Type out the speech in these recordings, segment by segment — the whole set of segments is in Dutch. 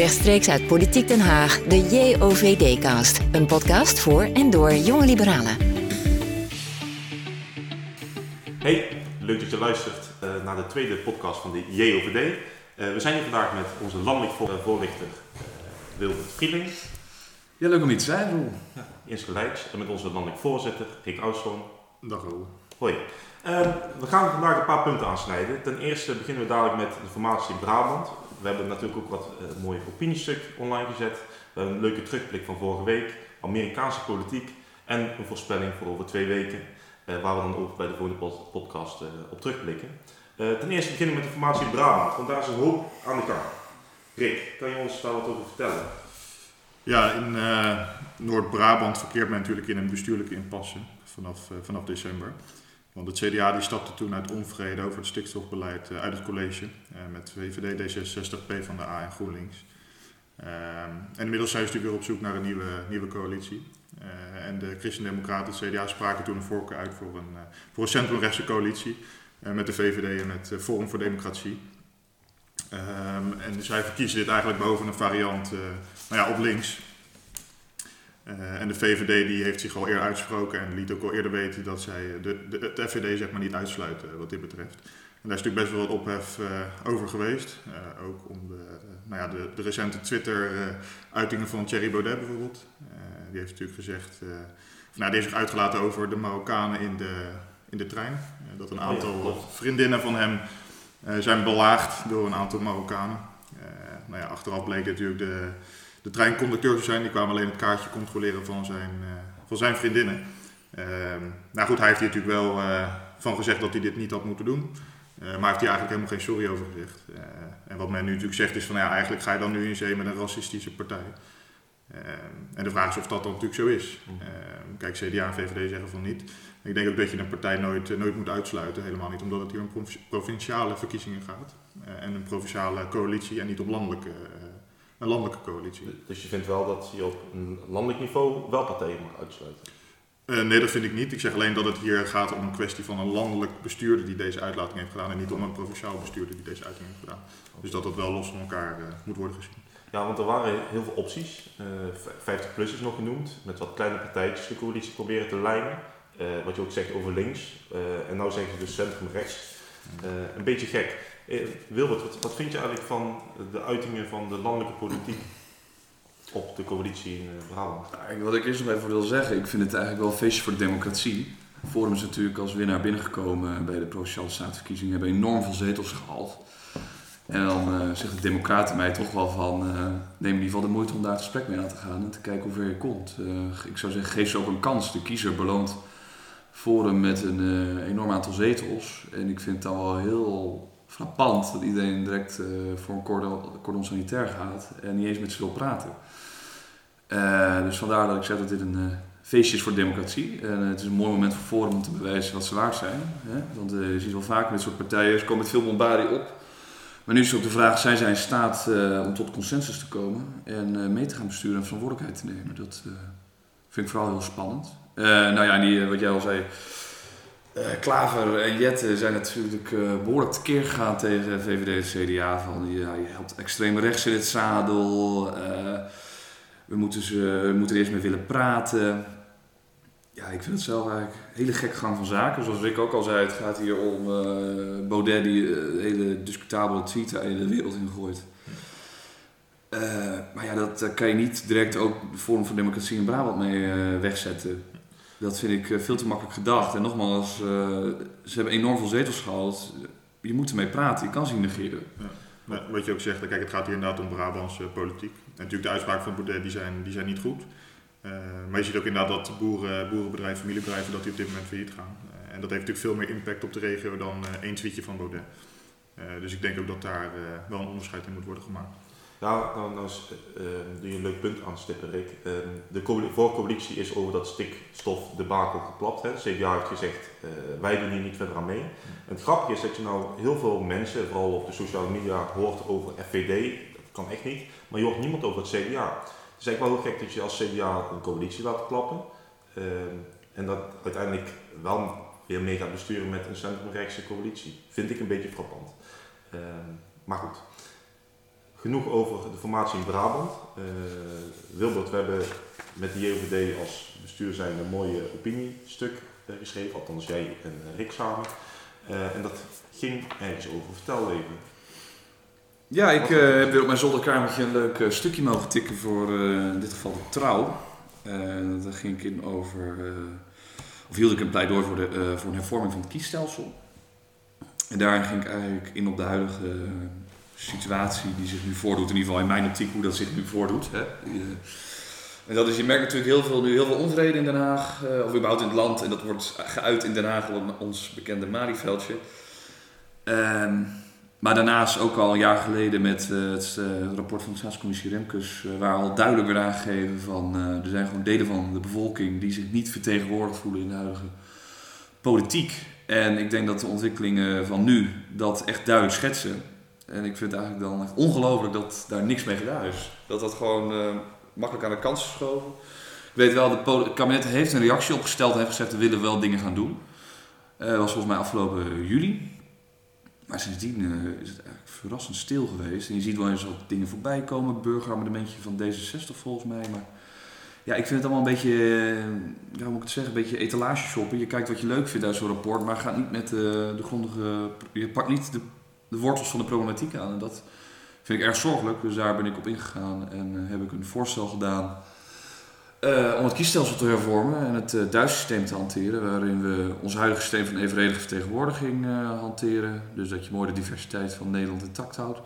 Rechtstreeks uit Politiek Den Haag, de JOVD-cast. Een podcast voor en door jonge liberalen. Hey, leuk dat je luistert uh, naar de tweede podcast van de JOVD. Uh, we zijn hier vandaag met onze landelijk voorlichter uh, Wilbert Vriending. Ja, leuk om hier te zijn, Roel. Ja, insgelijks. En met onze landelijk voorzitter Rick Oudzoon. Dag, Roel. Hoi. Ehm, we gaan vandaag een paar punten aansnijden. Ten eerste beginnen we dadelijk met de formatie in Brabant. We hebben natuurlijk ook wat uh, mooie opiniestuk online gezet. We hebben een leuke terugblik van vorige week, Amerikaanse politiek en een voorspelling voor over twee weken, uh, waar we dan ook bij de volgende podcast uh, op terugblikken. ten eerste beginnen we met de formatie Brabant, want daar is een hoop aan de gang. Rick, kan je ons daar wat over vertellen? Ja, in Noord-Brabant verkeert men natuurlijk in een bestuurlijke impasse vanaf, vanaf december. Want het CDA die stapte toen uit onvrede over het stikstofbeleid uit het college met VVD, D66, PvdA en GroenLinks. en inmiddels zijn ze natuurlijk weer op zoek naar een nieuwe, nieuwe coalitie. Uh, en de Christen-Democraten, het CDA, spraken toen een voorkeur uit voor een, voor een centrumrechtse coalitie met de VVD en het Forum voor Democratie. Um, en zij verkiezen dit eigenlijk boven een variant nou ja, op links. En de VVD die heeft zich al eerder uitgesproken en liet ook al eerder weten dat zij de, de, de FVD zeg maar niet uitsluiten wat dit betreft. En daar is natuurlijk best wel wat ophef uh, over geweest. Ook om de, nou ja, de, de recente Twitter-uitingen van Thierry Baudet bijvoorbeeld. die heeft natuurlijk gezegd, of, nou, die heeft zich uitgelaten over de Marokkanen in de, in de trein. dat een aantal oh ja, vriendinnen van hem zijn belaagd door een aantal Marokkanen. nou ja, achteraf bleek natuurlijk de, de treinconducteur te zijn. Die kwam alleen het kaartje controleren van zijn, van zijn vriendinnen. nou goed, hij heeft hier natuurlijk wel van gezegd dat hij dit niet had moeten doen. Uh, maar heeft hij eigenlijk helemaal geen sorry over gezegd. En wat men nu natuurlijk zegt is van ja, eigenlijk ga je dan nu in zee met een racistische partij. Uh, en de vraag is of dat dan natuurlijk zo is. kijk, CDA en VVD zeggen van niet. Ik denk ook dat je een partij nooit, nooit moet uitsluiten, helemaal niet, omdat het hier om provinciale verkiezingen gaat. en een provinciale coalitie en niet om landelijke, een landelijke coalitie. Dus je vindt wel dat je op een landelijk niveau wel partijen mag uitsluiten? Uh, nee, dat vind ik niet. Ik zeg alleen dat het hier gaat om een kwestie van een landelijk bestuurder die deze uitlating heeft gedaan en niet om een provinciaal bestuurder die deze uitlating heeft gedaan. Dus dat dat wel los van elkaar uh, moet worden gezien. Ja, want er waren heel veel opties. Uh, 50 plus is nog genoemd, met wat kleine partijtjes de coalitie proberen te lijnen. wat je ook zegt over links. en nu zeggen ze dus centrum rechts. een beetje gek. Wilbert, wat, wat vind je eigenlijk van de uitingen van de landelijke politiek op de coalitie in eh, Brabant? wat ik eerst nog even wil zeggen, ik vind het eigenlijk wel feestje voor de democratie. Forum is natuurlijk als winnaar binnengekomen bij de Provinciale Statenverkiezingen, hebben enorm veel zetels gehaald. En dan uh, zeggen de democraten mij toch wel van, neem in ieder geval de moeite om daar gesprek mee aan te gaan en te kijken hoe ver je komt. Ik zou zeggen, geef ze ook een kans. De kiezer beloont Forum met een enorm aantal zetels. En ik vind het dan wel heel frappant dat iedereen direct voor een cordon, cordon sanitair gaat en niet eens met ze wil praten. Uh, dus vandaar dat ik zeg dat dit een uh, feestje is voor democratie. En het is een mooi moment voor Forum om te bewijzen wat ze waard zijn. Hè? Want je ziet wel vaak met soort partijen, ze komen met veel bombardie op. Maar nu is ook de vraag, zijn zij in staat om tot consensus te komen en mee te gaan besturen en verantwoordelijkheid te nemen? Dat vind ik vooral heel spannend. nou ja, wat jij al zei, Klaver en Jette zijn natuurlijk behoorlijk tekeer gegaan tegen VVD en CDA. Van, ja, je helpt extreem rechts in het zadel we moeten, ze, moeten er eerst mee willen praten. Ja, ik vind het zelf eigenlijk een hele gekke gang van zaken. Zoals Rick ook al zei, het gaat hier om uh, Baudet die hele discutabele tweet in de wereld ingooit. Uh, maar ja, dat kan je niet direct ook de Forum voor Democratie in Brabant mee wegzetten. Dat vind ik veel te makkelijk gedacht. En nogmaals, ze hebben enorm veel zetels gehaald. Je moet ermee praten, je kan ze niet negeren. Ja. Maar wat je ook zegt, kijk, het gaat hier inderdaad om Brabantse politiek. En natuurlijk de uitspraken van Baudet die zijn, die zijn niet goed. Uh, maar je ziet ook inderdaad dat boeren, boerenbedrijven, familiebedrijven, dat die op dit moment failliet gaan. En dat heeft natuurlijk veel meer impact op de regio dan één tweetje van Baudet. dus ik denk ook dat daar wel een onderscheid in moet worden gemaakt. Nou, nou doe je een leuk punt aanstippen, Rick. de voorcoalitie is over dat stikstof debakel geplapt. Hè. De CDA heeft gezegd, wij doen hier niet verder aan mee. En het grappige is dat je nou heel veel mensen, vooral op de sociale media, hoort over FVD. Dat kan echt niet. Maar je hoort niemand over het CDA. Het is eigenlijk wel heel gek dat je als CDA een coalitie laat klappen. en dat uiteindelijk wel weer mee gaat besturen met een centrumrechtse coalitie. Vind ik een beetje frappant. maar goed genoeg over de formatie in Brabant. Uh, Wilbert, we hebben met de JOVD als bestuur zijn een mooie opiniestuk geschreven, althans jij en Rick samen. en dat ging ergens over. Vertel even. Ja, ik uh, heb weer op mijn zolderkamertje een leuk stukje mogen tikken voor in dit geval de trouw. daar ging ik in over, of hield ik een pleidooi voor, de, voor een hervorming van het kiesstelsel. En daarin ging ik eigenlijk in op de huidige situatie die zich nu voordoet, in ieder geval in mijn optiek hoe dat zich nu voordoet. Hè. Eh, en dat is, je merkt natuurlijk heel veel, nu heel veel onvrede in Den Haag, uh, of überhaupt in het land, en dat wordt geuit in Den Haag, ons bekende Marieveldje. Uh, maar daarnaast ook al een jaar geleden met uh, het, rapport van de staatscommissie Remkes, waar al duidelijk werd aangegeven van er zijn gewoon delen van de bevolking die zich niet vertegenwoordigd voelen in de huidige politiek. En ik denk dat de ontwikkelingen van nu dat echt duidelijk schetsen. En ik vind het eigenlijk dan echt ongelooflijk dat daar niks mee gedaan is. Dat dat gewoon uh, makkelijk aan de kant is geschoven. Ik weet wel, het kabinet heeft een reactie opgesteld en heeft gezegd we willen wel dingen gaan doen. Uh, dat was volgens mij afgelopen juli. Maar sindsdien uh, is het eigenlijk verrassend stil geweest. En je ziet wel eens wat dingen voorbij komen. Burgerammendementje van D66 volgens mij. Maar ja, ik vind het allemaal een beetje, ja, hoe moet ik het zeggen, een beetje etalage shoppen. Je kijkt wat je leuk vindt uit zo'n rapport, maar gaat niet met de grondige, je pakt niet de de wortels van de problematiek aan. En dat vind ik erg zorgelijk. Dus daar ben ik op ingegaan en uh, heb ik een voorstel gedaan uh, om het kiesstelsel te hervormen en het uh, systeem te hanteren. Waarin we ons huidige systeem van evenredige vertegenwoordiging hanteren. Dus dat je mooi de diversiteit van Nederland intact houdt.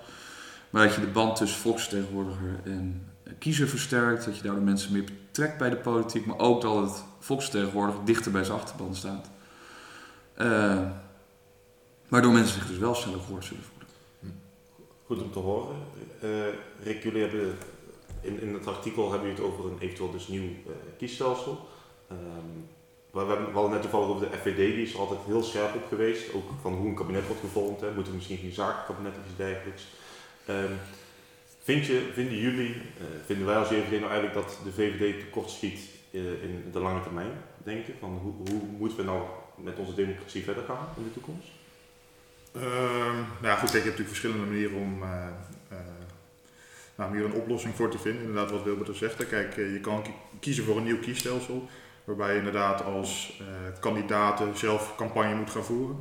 Maar dat je de band tussen volksvertegenwoordiger en kiezer versterkt. Dat je daar de mensen meer betrekt bij de politiek. Maar ook dat het volksvertegenwoordiger dichter bij zijn achterban staat. Waardoor mensen zich dus wel sneller gehoord zullen voelen. Goed om te horen. Uh, Rick, jullie hebben in, in het artikel hebben jullie het over een eventueel dus nieuw uh, kiesstelsel. Um, we, hebben, we hadden net toevallig over de FVD, die is altijd heel scherp op geweest. Ook van hoe een kabinet wordt gevormd. Hè. Moeten we misschien geen zakenkabinet of iets dergelijks. Um, vind je, vinden jullie, uh, vinden wij als JVD nou eigenlijk dat de VVD tekortschiet in de lange termijn denken? Van hoe, hoe moeten we nou met onze democratie verder gaan in de toekomst? Ehm, nou ja, goed, je hebt natuurlijk verschillende manieren om uh, uh, nou, hier een oplossing voor te vinden. Inderdaad, wat Wilbert er zegt. Kijk, eh, je kan kiezen voor een nieuw kiesstelsel. Waarbij je inderdaad als kandidaten zelf campagne moet gaan voeren.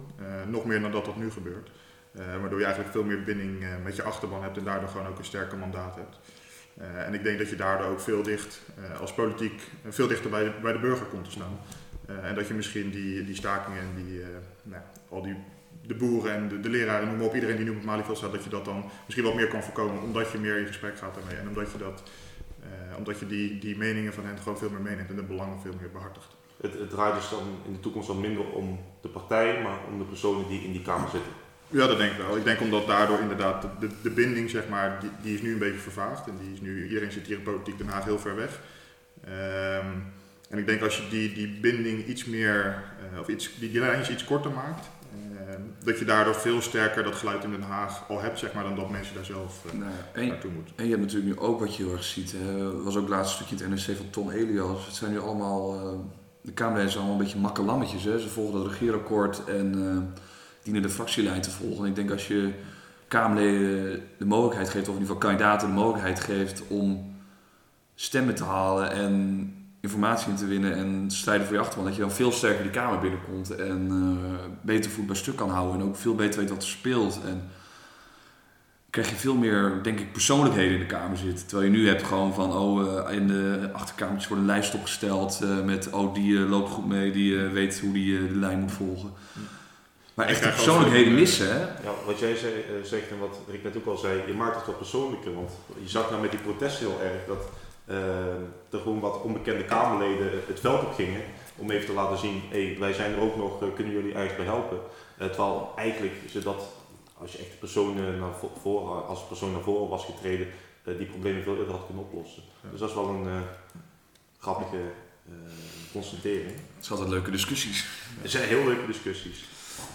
nog meer dan dat dat nu gebeurt. waardoor je eigenlijk veel meer binding met je achterban hebt en daardoor gewoon ook een sterker mandaat hebt. en ik denk dat je daardoor ook veel dicht, als politiek, veel dichter bij de, bij de burger komt te staan. en dat je misschien die, die stakingen en die, nou, al die de boeren en de, de leraren, noem maar op, iedereen die nu op Malieveld staat, dat je dat dan misschien wat meer kan voorkomen, omdat je meer in gesprek gaat daarmee en omdat je, dat, uh, omdat je die, die meningen van hen gewoon veel meer meeneemt en de belangen veel meer behartigt. Het, het draait dus dan in de toekomst dan minder om de partij, maar om de personen die in die Kamer zitten. Ja, dat denk ik wel. Ik denk omdat daardoor inderdaad de, de, binding, zeg maar, die, die, is nu een beetje vervaagd. En die is nu, iedereen zit hier in politiek Den Haag heel ver weg. Um, en ik denk als je die, die binding iets meer, uh, of iets, die, die lijntjes iets korter maakt, Ehm, dat je daardoor veel sterker dat geluid in Den Haag al hebt, zeg maar, dan dat mensen daar zelf uh, nou, naartoe moeten. En je hebt natuurlijk nu ook wat je heel erg ziet. Er was ook laatst een stukje in het NRC van Tom Elias. Het zijn nu allemaal, uh, de Kamerleden zijn allemaal een beetje makkelammetjes. Hè? Ze volgen het regeerakkoord en uh, dienen de fractielijn te volgen. En ik denk als je Kamerleden de mogelijkheid geeft, of in ieder geval kandidaten de mogelijkheid geeft om stemmen te halen en informatie in te winnen en strijden voor je achterban, dat je dan veel sterker die kamer binnenkomt en uh, beter voet bij stuk kan houden en ook veel beter weet wat er speelt. En krijg je veel meer, denk ik, persoonlijkheden in de kamer zitten. Terwijl je nu hebt gewoon van, oh, uh, in de achterkamertjes wordt een lijst opgesteld uh, met, oh, die loopt goed mee, die weet hoe die de lijn moet volgen. Maar echt de persoonlijkheden missen, hè? Ja, wat jij zei, zegt en wat Rick net ook al zei, je maakt het wat persoonlijker. Want je zag nou met die protesten heel erg dat er gewoon wat onbekende Kamerleden het veld op gingen. Om even te laten zien, hey, wij zijn er ook nog, uh, kunnen jullie ergens bij helpen? Uh, terwijl eigenlijk ze dat, als je echt personen naar voren, als persoon naar voren was getreden, die problemen veel eerder had kunnen oplossen. Ja. Dus dat is wel een grappige constatering. Het zijn altijd leuke discussies. Het zijn heel leuke discussies.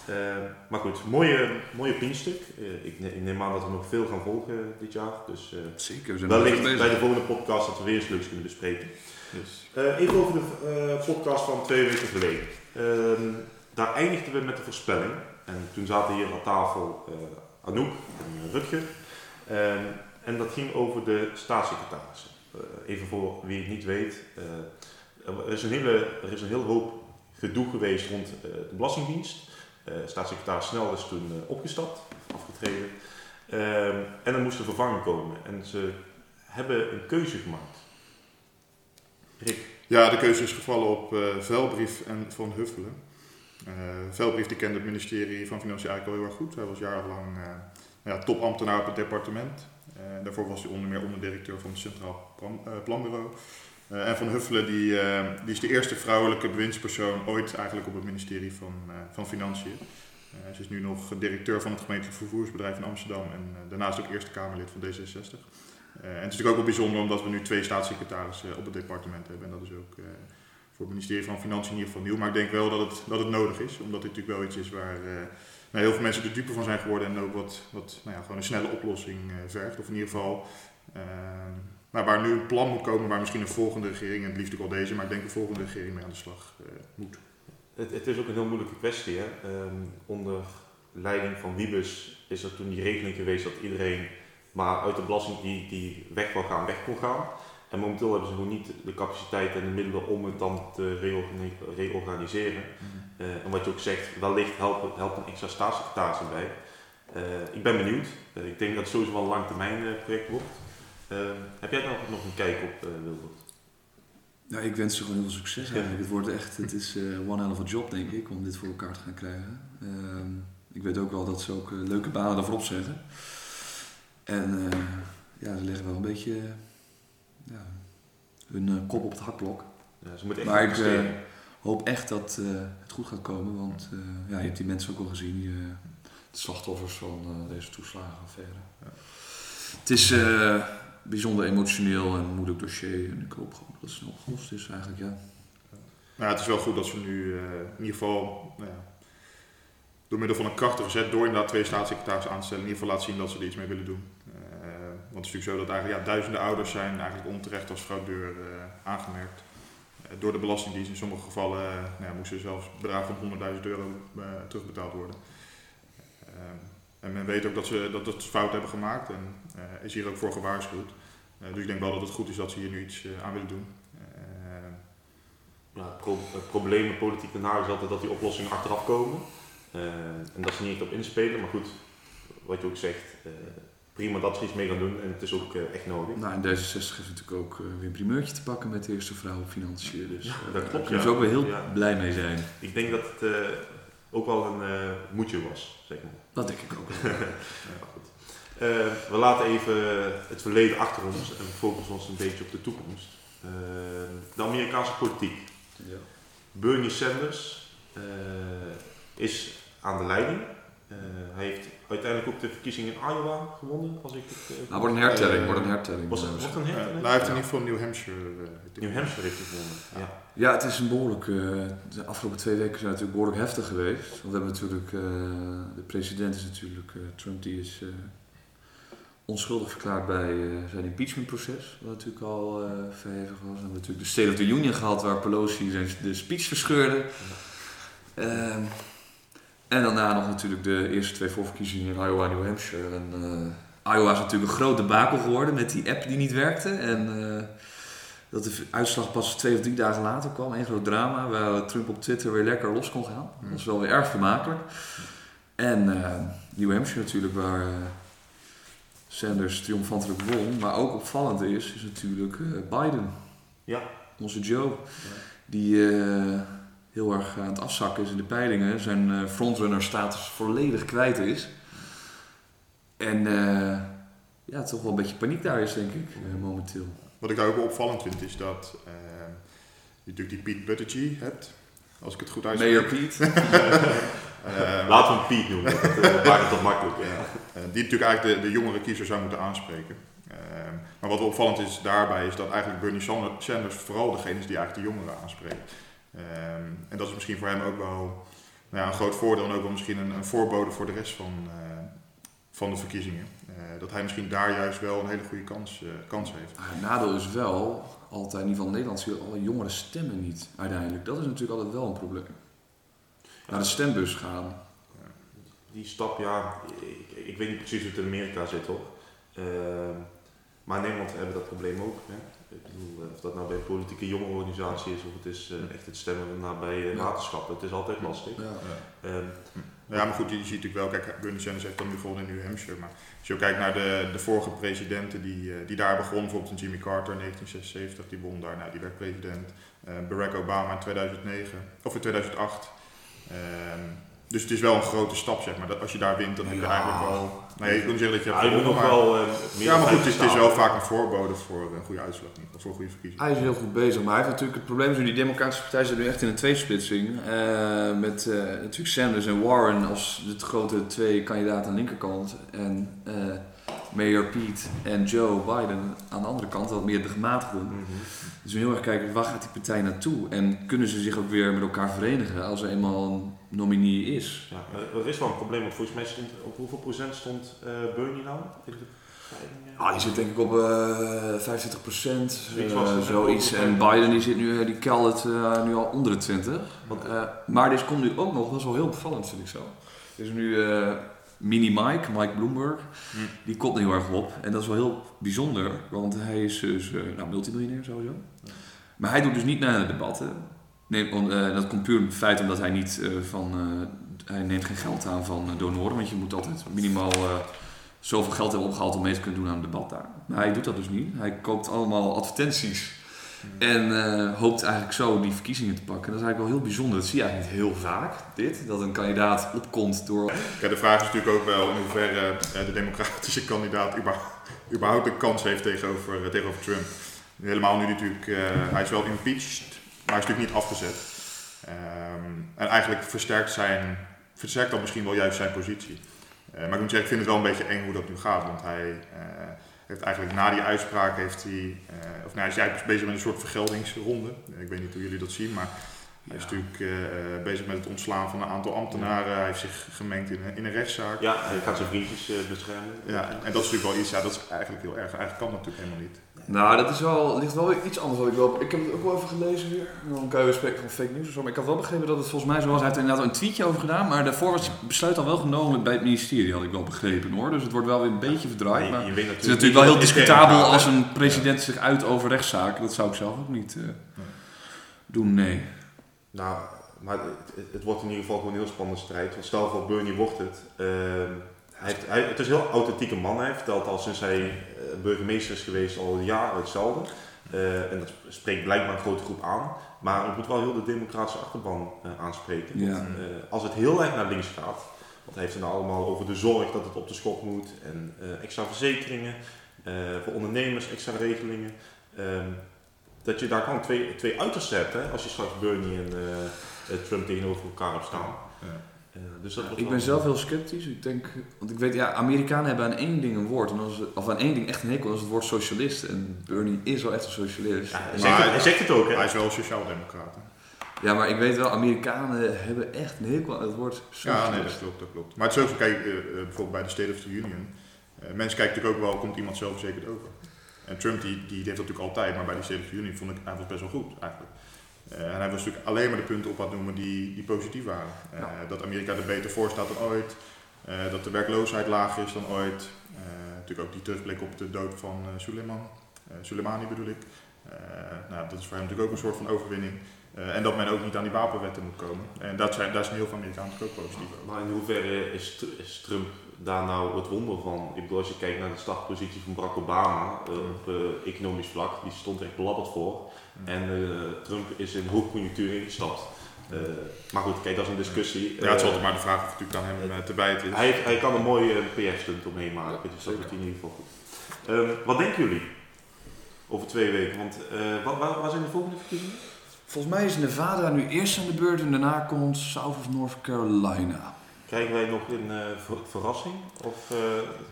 Uh, maar goed, mooie, mooie pinstuk. Uh, ik, ik, neem aan dat we nog veel gaan volgen dit jaar. Dus uh, Zeker, we zijn wellicht bij de volgende podcast dat we weer eens leuks kunnen bespreken. Yes. even over de podcast van twee weken geleden. Ehm, daar eindigden we met de voorspelling. En toen zaten hier aan tafel Anouk en Rutger. Ehm, en dat ging over de staatssecretarissen. Uh, even voor wie het niet weet. Er, is een hele, er is een heel hoop gedoe geweest rond de Belastingdienst. Staatssecretaris Snel is toen opgestapt, afgetreden. Ehm, en er moest een vervanging komen. En ze hebben een keuze gemaakt. Rick? Ja, de keuze is gevallen op Velbrief en Van Huffelen. Velbrief die kende het ministerie van Financiën eigenlijk al heel erg goed. Hij was jarenlang ja, topambtenaar op het departement. Daarvoor was hij onder meer onderdirecteur van het Centraal Plan, Planbureau. Uh, en Van Huffelen die, die is de eerste vrouwelijke bewindspersoon ooit eigenlijk op het ministerie van, van Financiën. ze is nu nog directeur van het gemeentelijk vervoersbedrijf in Amsterdam en daarnaast ook Eerste Kamerlid van D66. en het is natuurlijk ook wel bijzonder omdat we nu twee staatssecretarissen op het departement hebben. En dat is ook voor het ministerie van Financiën in ieder geval nieuw. Maar ik denk wel dat het, dat het nodig is, omdat dit natuurlijk wel iets is waar nou, heel veel mensen er dupe van zijn geworden en ook wat, wat nou ja, gewoon een snelle oplossing vergt. Of in ieder geval nou, waar nu een plan moet komen waar misschien een volgende regering, en het liefst ook al deze, maar ik denk de volgende regering mee aan de slag uh, moet. Het, het, is ook een heel moeilijke kwestie. Hè? Um, onder leiding van Wiebes is er toen die regeling geweest dat iedereen maar uit de belasting die, die weg wil gaan, weg kon gaan. En momenteel hebben ze gewoon niet de capaciteit en de middelen om het dan te reorganiseren. Mm. Uh, en wat je ook zegt, wellicht helpt, helpt een extra staatssecretaris erbij. Uh, ik ben benieuwd. Uh, ik denk dat het sowieso wel een lang termijn project wordt. Heb jij daar nog een kijk op, Wilbert? Nou, ik wens ze gewoon heel veel succes eigenlijk. Het wordt echt, het is one hell of a job denk ik, om dit voor elkaar te gaan krijgen. Ehm, ik weet ook wel dat ze ook leuke banen daarvoor zeggen. En ja, ze leggen wel een beetje ja, hun uh, kop op het hakblok. Ja, ze moeten echt maar ik uh, hoop echt dat uh, het goed gaat komen, want ja, je hebt die mensen ook al gezien, die, de slachtoffers van deze toeslagenaffaire. Ja. Het is bijzonder emotioneel en moeilijk dossier en ik hoop gewoon dat het snel opgelost is eigenlijk, ja. Nou, het is wel goed dat ze nu in ieder geval nou ja, door middel van een krachtige zet, door inderdaad twee staatssecretarissen aan te stellen, in ieder geval laten zien dat ze er iets mee willen doen. Want het is natuurlijk zo dat eigenlijk ja, duizenden ouders zijn eigenlijk onterecht als fraudeur uh, aangemerkt. Door de Belastingdienst in sommige gevallen nou ja, moesten zelfs bedragen van 100.000 euro terugbetaald worden. En men weet ook dat ze dat het fout hebben gemaakt en is hier ook voor gewaarschuwd. dus ik denk wel dat het goed is dat ze hier nu iets aan willen doen. Ja, pro het probleem met politiek Den Haag is altijd dat die oplossingen achteraf komen. en dat ze niet op inspelen, maar goed, wat je ook zegt, prima dat ze iets mee gaan doen en het is ook uh, echt nodig. Nou, in D66 heeft natuurlijk ook uh, weer een primeurtje te pakken met de eerste vrouw op financiën. Dus ja, uh, klopt. Daar ja. ook weer heel ja. blij mee zijn. Ik denk dat het ook wel een moedje was, zeg maar. Dat denk ik ook. goed. we laten even het verleden achter ons en focussen ons een beetje op de toekomst. de Amerikaanse politiek. Ja. Bernie Sanders is aan de leiding. hij heeft uiteindelijk ook de verkiezingen in Iowa gewonnen, als ik het... Uh, nou, wordt een hertelling, wordt een hertelling. Was, wordt een hertelling? nou, hij heeft in ieder geval New Hampshire... Uh, New Hampshire heeft gewonnen, ja. Ja, het is een behoorlijk... Uh, de afgelopen twee weken zijn natuurlijk behoorlijk heftig geweest. Want we hebben natuurlijk... de president is natuurlijk... Trump die is onschuldig verklaard bij zijn impeachmentproces. Wat natuurlijk al verhevig was. We hebben natuurlijk de State of the Union gehad waar Pelosi zijn, de speech verscheurde. Ja. En daarna nog natuurlijk de eerste twee voorverkiezingen in Iowa en New Hampshire. En, uh, Iowa is natuurlijk een grote bakel geworden met die app die niet werkte. En uh, dat de uitslag pas twee of drie dagen later kwam. Een groot drama waar Trump op Twitter weer lekker los kon gaan. Dat was wel weer erg vermakelijk. En uh, New Hampshire natuurlijk waar Sanders triomfantelijk won. Maar ook opvallend is, is natuurlijk Biden. Ja. Onze Joe. Die heel erg aan het afzakken is in de peilingen. Zijn uh, frontrunner status volledig kwijt is. En uh, ja, toch wel een beetje paniek daar is, denk ik, uh, momenteel. Wat ik daar ook wel opvallend vind, is dat je natuurlijk die Pete Buttigieg hebt. Als ik het goed uitspreek. Mayor Pete. Laten we hem Pete noemen, dat maakt het toch makkelijk. Ja. die natuurlijk eigenlijk de, de jongere kiezer zou moeten aanspreken. maar wat opvallend is daarbij, is dat eigenlijk Bernie Sanders vooral degene is die eigenlijk de jongeren aanspreekt. Um, en dat is misschien voor hem ook wel nou ja, een groot voordeel en ook wel misschien een, een voorbode voor de rest van, uh, van de verkiezingen. Uh, dat hij misschien daar juist wel een hele goede kans, uh, kans heeft. Het nadeel is wel, altijd in ieder geval in Nederland zie je alle jongeren stemmen niet uiteindelijk. Dat is natuurlijk altijd wel een probleem. Naar de stembus gaan. Die stap, ja, ik, ik weet niet precies hoe het in Amerika zit hoor. Ehm, maar in Nederland hebben we dat probleem ook. Hè. Ik bedoel, eh, of dat nou bij een politieke jonge organisatie is of het is eh, echt het stemmen naar bij uh, waterschappen. Het is altijd lastig. Ja. Ehm, Ja, maar goed, je ziet natuurlijk wel, kijk, Bernie Sanders heeft dan nu gewonnen in New Hampshire, maar als je ook kijkt naar de, de vorige presidenten die, die daar begonnen, bijvoorbeeld Jimmy Carter in 1976, die won daar, nou, die werd president. Barack Obama in 2009, of in 2008. Ehm, dus het is wel een grote stap, zeg maar. Dat als je daar wint, dan heb je Ja. eigenlijk wel... Nee, ik wil niet zeggen dat je ja, je moet nog maar- wel eh, meer Ja, maar goed, het is, het is 50 wel vaak een voorbode voor een goede uitslag, niet? Of voor een goede verkiezing. Hij is heel goed bezig, maar hij heeft natuurlijk het probleem is nu, die democratische partij zit nu echt in een tweesplitsing. eh met eh, natuurlijk Sanders en Warren als de grote twee kandidaten aan de linkerkant. En eh, Mayor Pete en Joe Biden aan de andere kant, wat meer de gematigden. Mhm. Dus we heel erg kijken, waar gaat die partij naartoe? En kunnen ze zich ook weer met elkaar verenigen als er eenmaal een nominee is? Ja, eh, er is wel een probleem, want volgens mij stond, op hoeveel procent stond eh Bernie nou? Ah, die zit denk ik op eh 25 procent, het, zoiets. En Biden die zit nu, die keldert nu al onder de 20. Want- maar deze komt nu ook nog, dat is wel heel opvallend vind ik zo. Is nu Mini Mike, Mike Bloomberg, Hm. die komt heel erg op. En dat is wel heel bijzonder, want hij is dus eh, nou, multimiljonair sowieso. Maar hij doet dus niet naar de debatten. Nee, om, eh, dat komt puur op het feit omdat hij niet eh, van... hij neemt geen geld aan van donoren, want je moet altijd minimaal zoveel geld hebben opgehaald om mee te kunnen doen aan een debat daar. Maar hij doet dat dus niet. Hij koopt allemaal advertenties en eh, hoopt eigenlijk zo die verkiezingen te pakken. Dat is eigenlijk wel heel bijzonder. Dat zie je eigenlijk niet heel vaak, dit. Dat een kandidaat opkomt door... Kijk, de vraag is natuurlijk ook wel in hoeverre eh, de democratische kandidaat überhaupt, een kans heeft tegenover, eh, tegenover Trump. Helemaal nu natuurlijk, hij is wel impeached, maar hij is natuurlijk niet afgezet. Ehm, en eigenlijk versterkt, zijn, versterkt dat misschien wel juist zijn positie. Maar ik moet zeggen, ik vind het wel een beetje eng hoe dat nu gaat, want hij heeft eigenlijk na die uitspraak heeft hij, eh, of nou, hij is eigenlijk bezig met een soort vergeldingsronde. Ik weet niet hoe jullie dat zien, maar hij is Ja. natuurlijk eh, bezig met het ontslaan van een aantal ambtenaren. Hij heeft zich gemengd in, een- in een rechtszaak. Ja, hij gaat zijn vriendjes eh, beschermen. Ja, en dat is natuurlijk wel iets, ja, dat is eigenlijk heel erg. Eigenlijk kan dat natuurlijk helemaal niet. Nou, dat is wel, ligt wel weer iets anders. Wat ik, wel, ik heb het ook wel even gelezen weer. Dan kan je spreken van fake news of zo. Maar ik had wel begrepen dat het volgens mij zo was. Hij heeft er inderdaad een tweetje over gedaan. Maar daarvoor was het besluit al wel genomen bij het ministerie, had ik wel begrepen hoor. Dus het wordt wel weer een beetje verdraaid. Maar je weet het is natuurlijk wel heel discutabel als een president zich uit over rechtszaken. Dat zou ik zelf ook niet eh, doen, nee. Nou, maar het, het wordt in ieder geval gewoon een heel spannende strijd. Want stel voor Bernie wordt het. ehm, hij heeft, hij, het is een heel authentieke man. Hij vertelt al sinds hij eh, burgemeester is geweest al jaren hetzelfde. Eh, en dat spreekt blijkbaar een grote groep aan. Maar het moet wel heel de democratische achterban eh, aanspreken. Ja. Want, eh, als het heel erg naar links gaat, want hij heeft het nou allemaal over de zorg dat het op de schop moet en eh, extra verzekeringen eh, voor ondernemers, extra regelingen. Ehm, dat je daar gewoon twee, twee uitersten hebt, hè, als je straks Bernie en Trump tegenover elkaar hebt staan. Ja. Eh, dus dat wordt Ik ben zelf heel sceptisch. Ik denk, want ik weet, ja, Amerikanen hebben aan één ding een woord. En dat is, of aan één ding echt een hekel, dat is het woord socialist. En Bernie is wel echt een socialist. Ja, hij, Maar- zegt het, hij zegt het ook, hè? Hij is wel sociaal-democraat. hè. Ja, maar ik weet wel, Amerikanen hebben echt een hekel aan het woord Ja, socialist. nee, dat klopt, dat klopt. Maar het is ook zo, kijk, eh, eh, bijvoorbeeld bij de State of the Union. eh, mensen kijken natuurlijk ook wel, komt iemand zelfverzekerd over? En Trump die, die heeft dat natuurlijk altijd, maar bij die State of the Union vond ik hij was best wel goed eigenlijk. Eh, en hij was natuurlijk alleen maar de punten op aan het noemen die, die positief waren. Eh, Ja. Dat Amerika er beter voor staat dan ooit. eh, dat de werkloosheid lager is dan ooit. Natuurlijk ook die terugblik op de dood van Suleiman. Soleimani bedoel ik. Nou, dat is voor hem natuurlijk ook een soort van overwinning. Eh, en dat men ook niet aan die wapenwetten moet komen. En dat zijn, daar zijn heel veel natuurlijk ook positief over. Maar in hoeverre is, is Trump daar nou het wonder van? Ik bedoel, als je kijkt naar de startpositie van Barack Obama eh, op eh, economisch vlak, die stond echt belabberd voor. En eh, Trump is in hoogconjunctuur ingestapt. Eh, maar goed, kijk, dat is een discussie. Ja, het is altijd maar de vraag of het natuurlijk aan hem te bijten is. hij, hij kan een mooie PR-stunt omheen maken, dus dat doet hij in ieder geval goed. Ehm, wat denken jullie over twee weken? Want waar zijn de volgende verkiezingen? Volgens mij is Nevada nu eerst aan de beurt en daarna komt South of North Carolina. Krijgen wij nog een eh, ver- verrassing? Of eh,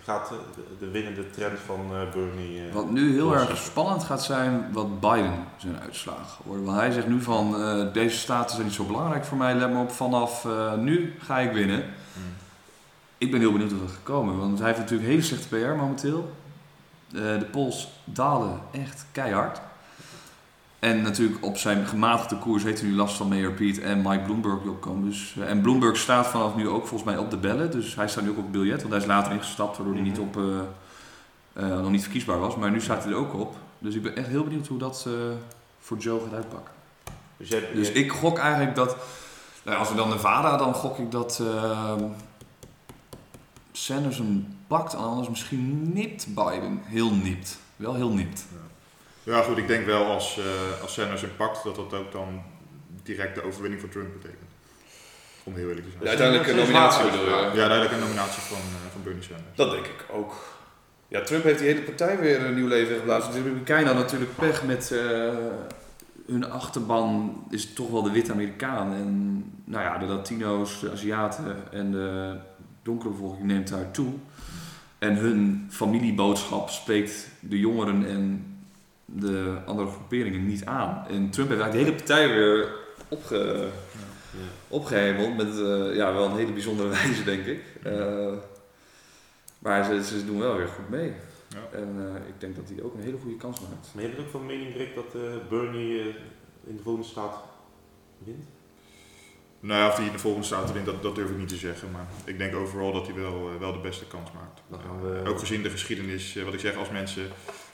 gaat de, de winnende trend van eh, Bernie... Wat nu heel erg spannend gaat zijn, wat Biden zijn uitslagen worden. Want hij zegt nu van, deze staten zijn niet zo belangrijk voor mij, let me op, vanaf nu ga ik winnen. Hmm. Ik ben heel benieuwd of dat gaat komen, want hij heeft natuurlijk hele slechte PR momenteel. De polls dalen echt keihard. En natuurlijk op zijn gematigde koers heeft hij nu last van Mayor Pete en Mike Bloomberg die opkomen. Dus, eh, en Bloomberg staat vanaf nu ook volgens mij op de bellen. Dus hij staat nu ook op het biljet, want hij is later ingestapt waardoor hij niet Mhm. op, eh, eh, nog niet verkiesbaar was. Maar nu staat hij er ook op. Dus ik ben echt heel benieuwd hoe dat eh, voor Joe gaat uitpakken. Dus, Dus ik gok eigenlijk dat, nou ja, als we dan Nevada, dan gok ik dat ehm, Sanders hem pakt, en anders misschien nipt Biden. Heel nipt. Wel heel nipt. Ja, goed, ik denk wel als, eh als Sanders hem pakt, dat dat ook dan direct de overwinning voor Trump betekent. Om heel eerlijk te zijn. De uiteindelijke Dat is nominatie bedoel je? Ja, duidelijk een nominatie van, eh, van Bernie Sanders. Dat denk ik ook. Ja, Trump heeft die hele partij weer een nieuw leven geblazen. De Republikeinen hadden natuurlijk pech met eh, hun achterban is toch wel de witte Amerikaan. En nou ja, de Latino's, de Aziaten en de donkere bevolking neemt daar toe. En hun familieboodschap spreekt de jongeren en de andere groeperingen niet aan. En Trump heeft eigenlijk de hele partij weer opge, Ja. opgehemeld met eh, ja, wel een hele bijzondere wijze, denk ik. Eh, maar ze, ze doen wel weer goed mee. Ja. En eh, ik denk dat hij ook een hele goede kans maakt. Maar je bent ook van mening, Rick, dat eh, Bernie in de volgende staat wint? Nou ja, of hij in de volgende staat wint, dat, dat durf ik niet te zeggen. Maar ik denk overal dat hij wel, wel de beste kans maakt. Dan gaan we... Ook gezien de geschiedenis, wat ik zeg, als mensen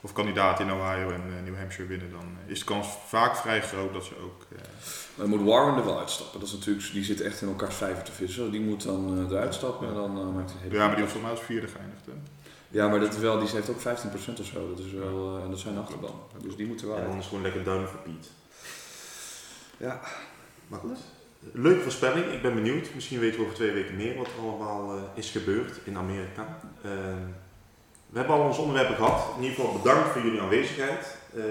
of kandidaten in Ohio en eh, New Hampshire winnen, dan eh, is de kans vaak vrij groot dat ze ook. eh, Maar dan moet Warren er wel uitstappen. Dat is natuurlijk, die zit echt in elkaars vijver te vissen. Die moet dan eh, eruit stappen en dan eh, maakt hij een hele ja, maar die was volgens mij als vierde geëindigd. Hè? Ja, maar dat wel, die heeft ook 15% of zo. Dat is wel, en dat zijn achterban. Dus die moeten wel En is gewoon lekker duim voor Piet. Ja. Maar goed. Leuke voorspelling, ik ben benieuwd. Misschien weten we over twee weken meer wat er allemaal is gebeurd in Amerika. Ehm, we hebben al onze onderwerpen gehad. In ieder geval bedankt voor jullie aanwezigheid. Eh,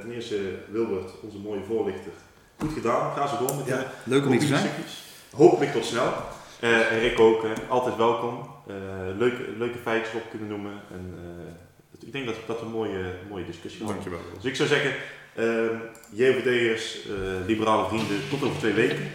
ten eerste Wilbert, onze mooie voorlichter. Goed gedaan, ga zo door met de Leuk om hier te zijn. Hopelijk tot snel. Eh, en Rick ook, altijd welkom. Eh, leuke, leuke feitjes op kunnen noemen. En, ik denk dat dat een mooie, mooie discussie was. Dankjewel. Dus ik zou zeggen, JVD'ers, liberale vrienden, tot over twee weken.